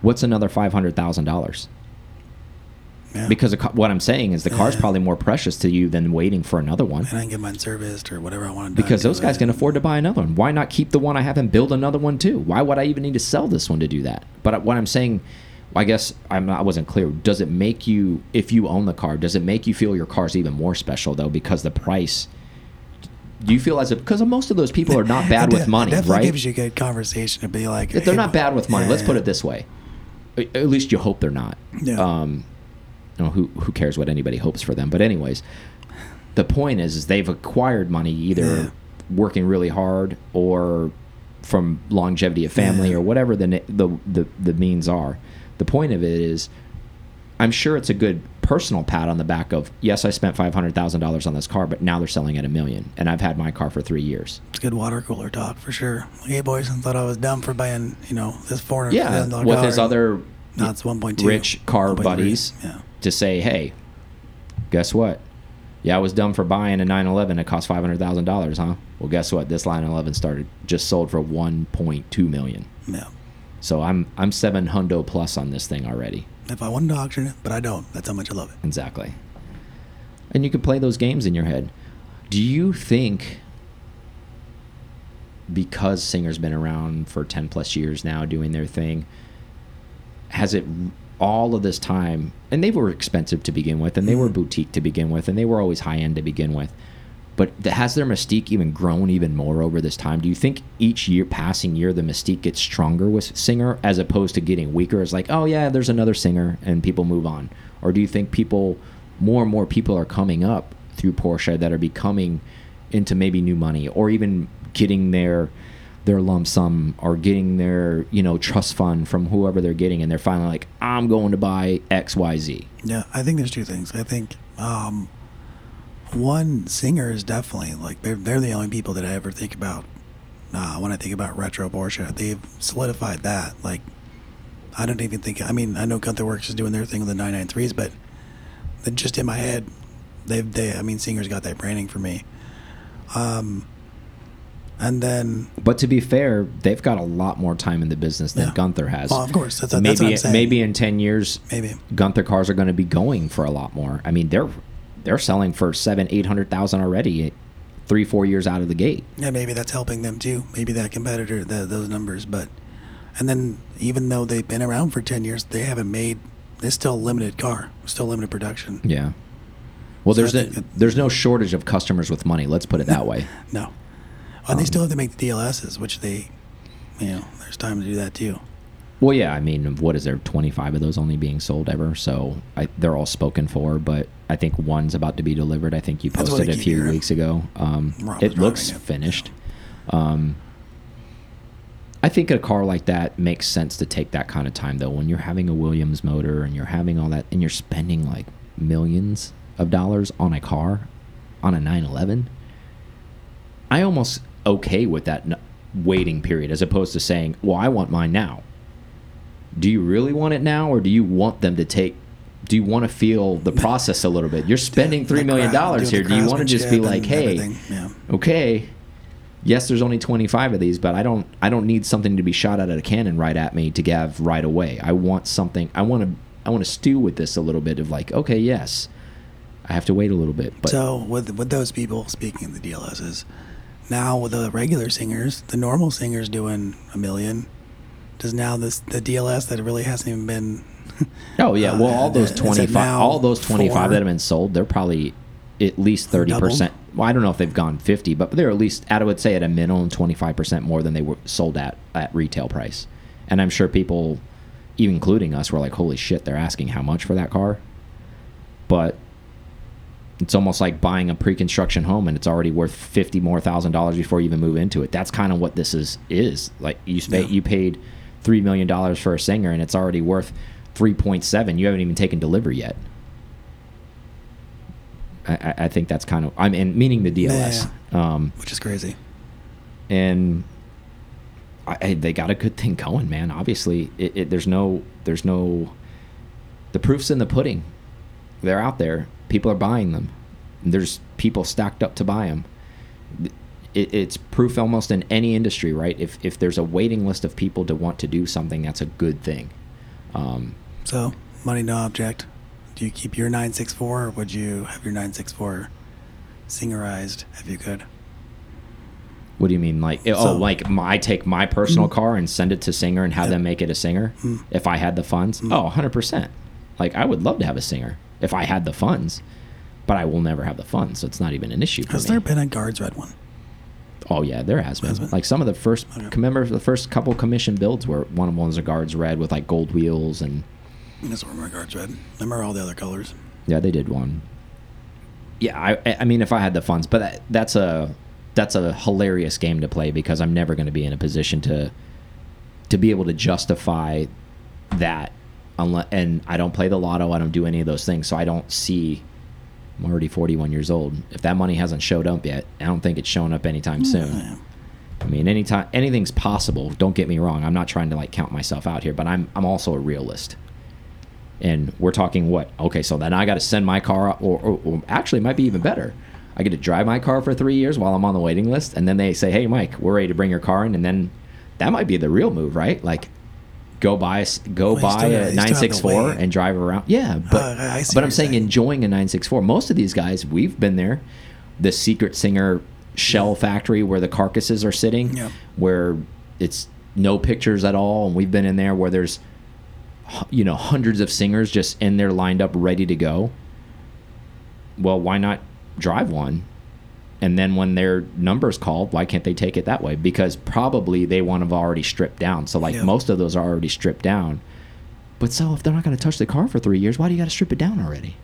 what's another five hundred thousand dollars? Yeah. Because what I'm saying is the car's Yeah. probably more precious to you than waiting for another one. and I can get mine serviced or whatever I want to. Do. Because those guys can afford to buy another one. Why not keep the one I have and build another one too? Why would I even need to sell this one to do that? But uh, what I'm saying, I guess I'm not, I wasn't clear. Does it make you, if you own the car, does it make you feel your car's even more special though because the price? Do you feel as if because most of those people are not bad with money, it definitely right? gives you a good conversation to be like. If they're hey, not bad with money, yeah, let's put it this way. At least you hope they're not. Yeah. Um, you know, who who cares what anybody hopes for them? But anyways, the point is, is they've acquired money either Yeah. working really hard or from longevity of family or whatever the, the the the means are. The point of it is, I'm sure it's a good personal pat on the back of yes, I spent five hundred thousand dollars on this car, but now they're selling at a million, and I've had my car for three years. It's good water cooler talk for sure. Like, hey boys, I thought I was dumb for buying you know this four hundred. Yeah, with his other No, it's 1.2. rich car 1.3. buddies Yeah. to say, hey, guess what? Yeah, I was dumb for buying a 911. It cost five hundred thousand dollars, huh? Well, guess what? This 911 started just sold for 1.2 million. Yeah. So I'm I'm seven hundo plus on this thing already. If I wanted to auction it, but I don't. That's how much I love it. Exactly. And you can play those games in your head. Do you think because Singer's been around for 10 plus years now doing their thing, has it all of this time, and they were expensive to begin with, and they were Mhm. boutique to begin with, and they were always high end to begin with. But has their mystique even grown even more over this time? Do you think each year, passing year, the mystique gets stronger with Singer as opposed to getting weaker? It's like, oh yeah, there's another singer, and people move on. Or do you think people, more and more people are coming up through Porsche that are becoming into maybe new money, or even getting their their lump sum or getting their you know trust fund from whoever they're getting, and they're finally like, I'm going to buy X Y Z. Yeah, I think there's two things. I think um, one singer is definitely like they're they're the only people that I ever think about uh, when I think about retro Porsche. They've solidified that. Like I don't even think. I mean, I know Gunther Werks is doing their thing with the 993s, but just in my head, they've they. I mean, Singer's got that branding for me. Um, and then But to be fair, they've got a lot more time in the business than Yeah. Gunther has. Well, of course, that's- maybe that's saying. maybe in ten years, maybe Gunther cars are going to be going for a lot more. I mean, they're they're selling for seven, eight hundred thousand already, three, four years out of the gate. Yeah, maybe that's helping them too. Maybe that competitor, the, those numbers. But, and then even though they've been around for 10 years, they haven't made, it's still a limited car, still limited production. Yeah. Well, So there's I a, think it- there's no shortage of customers with money. Let's put it that way. No. And they Um, still have to make the DLSs, which they, you know, there's time to do that too. Well, yeah, I mean, what is there? Twenty five of those only being sold ever, so I, they're all spoken for. But I think one's about to be delivered. I think you posted a few weeks ago. Um, it looks it. finished. Um, I think a car like that makes sense to take that kind of time, though. When you're having a Williams motor and you're having all that, and you're spending like millions of dollars on a car, on a 911, I almost okay with that waiting period as opposed to saying, "Well, I want mine now." Do you really want it now, or do you want them to take? Do you want to feel the process a little bit? You're spending three million dollars here. Do you want to just be like, "Hey. Yeah. okay, yes, there's only 25 of these, but I don't I don't need something to be shot out of a cannon right at me to have right away. I want something. I want to I want to stew with this a little bit of like, okay, yes, I have to wait a little bit. But so with with those people, speaking of the DLSs, now with the regular singers, the normal singers doing a million, does now this the DLS that really hasn't even been. oh yeah, well all uh, those is it twenty five, all those twenty five that have been sold, they're probably at least thirty percent. Well, I don't know if they've gone fifty, but they're at least I would say at a minimum twenty five percent more than they were sold at at retail price. And I'm sure people, even including us, were like, "Holy shit!" They're asking how much for that car. But it's almost like buying a pre-construction home and it's already worth fifty more thousand dollars before you even move into it. That's kind of what this is is like. You pay, Yeah. you paid three million dollars for a singer and it's already worth three point seven. You haven't even taken delivery yet. I, I- I think that's kind of I mean meaning the DLS. Um, which is crazy. and I, I, they got a good thing going, man. Obviously, it, it, there's no, there's no, the proof's in the pudding. They're out there. People are buying them. There's people stacked up to buy them. It, it's proof almost in any industry, right? If if there's a waiting list of people to want to do something, that's a good thing. Um, So money no object. Do you keep your nine six four, or would you have your nine six four singerized if you could? what do you mean, like oh, like my, I take my personal mm. car and send it to Singer and have them make it a Singer mm. if I had the funds? Mm. Oh, 100 percent. Like I would love to have a Singer if I had the funds, but I will never have the funds, so it's not even an issue for Has there been a guards red one? Oh yeah, there has been. Like some of the first, Okay. remember the first couple commission builds were one of was a guards red with like gold wheels and I just my guards red. Remember all the other colors. yeah, they did one. Yeah, I, I mean, if I had the funds, but that, that's a that's a hilarious game to play because I'm never going to be in a position to to be able to justify that unless and I don't play the lotto, I don't do any of those things, so I don't see. I'm already 41 years old. If that money hasn't showed up yet, I don't think it's showing up anytime soon. I mean, anytime anything's possible. Don't get me wrong. I'm not trying to like count myself out here, but I'm I'm also a realist. And we're talking what? Okay, so then I got to send my car, or, or, or actually, it might be even better. I get to drive my car for three years while I'm on the waiting list, and then they say, "Hey, Mike, we're ready to bring your car in," and then that might be the real move, right? Like, go buy go Well, buy a you still have to 964 and drive around. Yeah, but Uh, but I'm saying saying. enjoying a 964. Most of these guys, we've been there. The Secret Singer shell factory where the carcasses are sitting, Yeah. where it's no pictures at all, and we've been in there where there's you know hundreds of singers just in there lined up ready to go. Well, why not drive one? And then when their number's called, why can't they take it that way? Because probably they want to have already stripped down. So like Yeah. most of those are already stripped down. But so if they're not going to touch the car for three years, why do you got to strip it down already?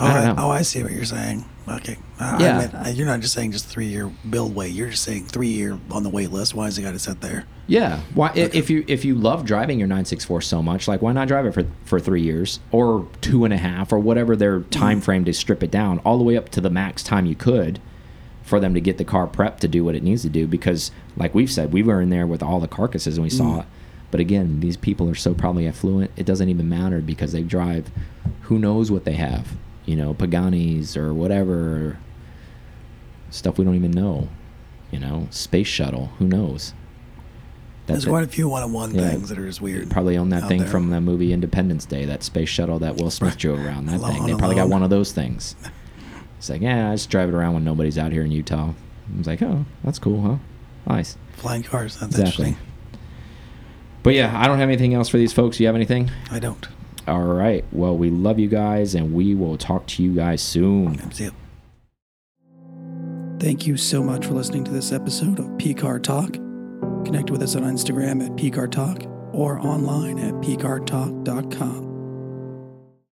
Oh, I don't I, know. oh, I see what you're saying. Okay. I, Yeah. I meant, uh, you're not just saying just three year build wait. You're just saying three year on the wait list. Why does it got to sit there? Yeah. Why i if you if you love driving your 964 so much, like why not drive it for for three years or two and a half or whatever their time frame to strip it down all the way up to the max time you could for them to get the car prepped to do what it needs to do because like we've said we were in there with all the carcasses and we saw it but again these people are so probably affluent it doesn't even matter because they drive who knows what they have you know paganis or whatever stuff we don't even know you know space shuttle who knows There's it quite a few one on one Yeah. things that are just weird. probably own that thing there. from the movie Independence Day, that space shuttle that Will Smith drove around. That Alone, thing. They probably got one of those things. It's like, yeah, I just drive it around when nobody's out here in Utah. I was like, oh, that's cool, huh? Nice. flying cars. That's Exactly. interesting. But yeah, I don't have anything else for these folks. You have anything? I don't. All right. Well, we love you guys, and we will talk to you guys soon. Thank you so much for listening to this episode of PCAR Talk. Connect with us on Instagram at PCAR Talk or online at PCARTalk.com.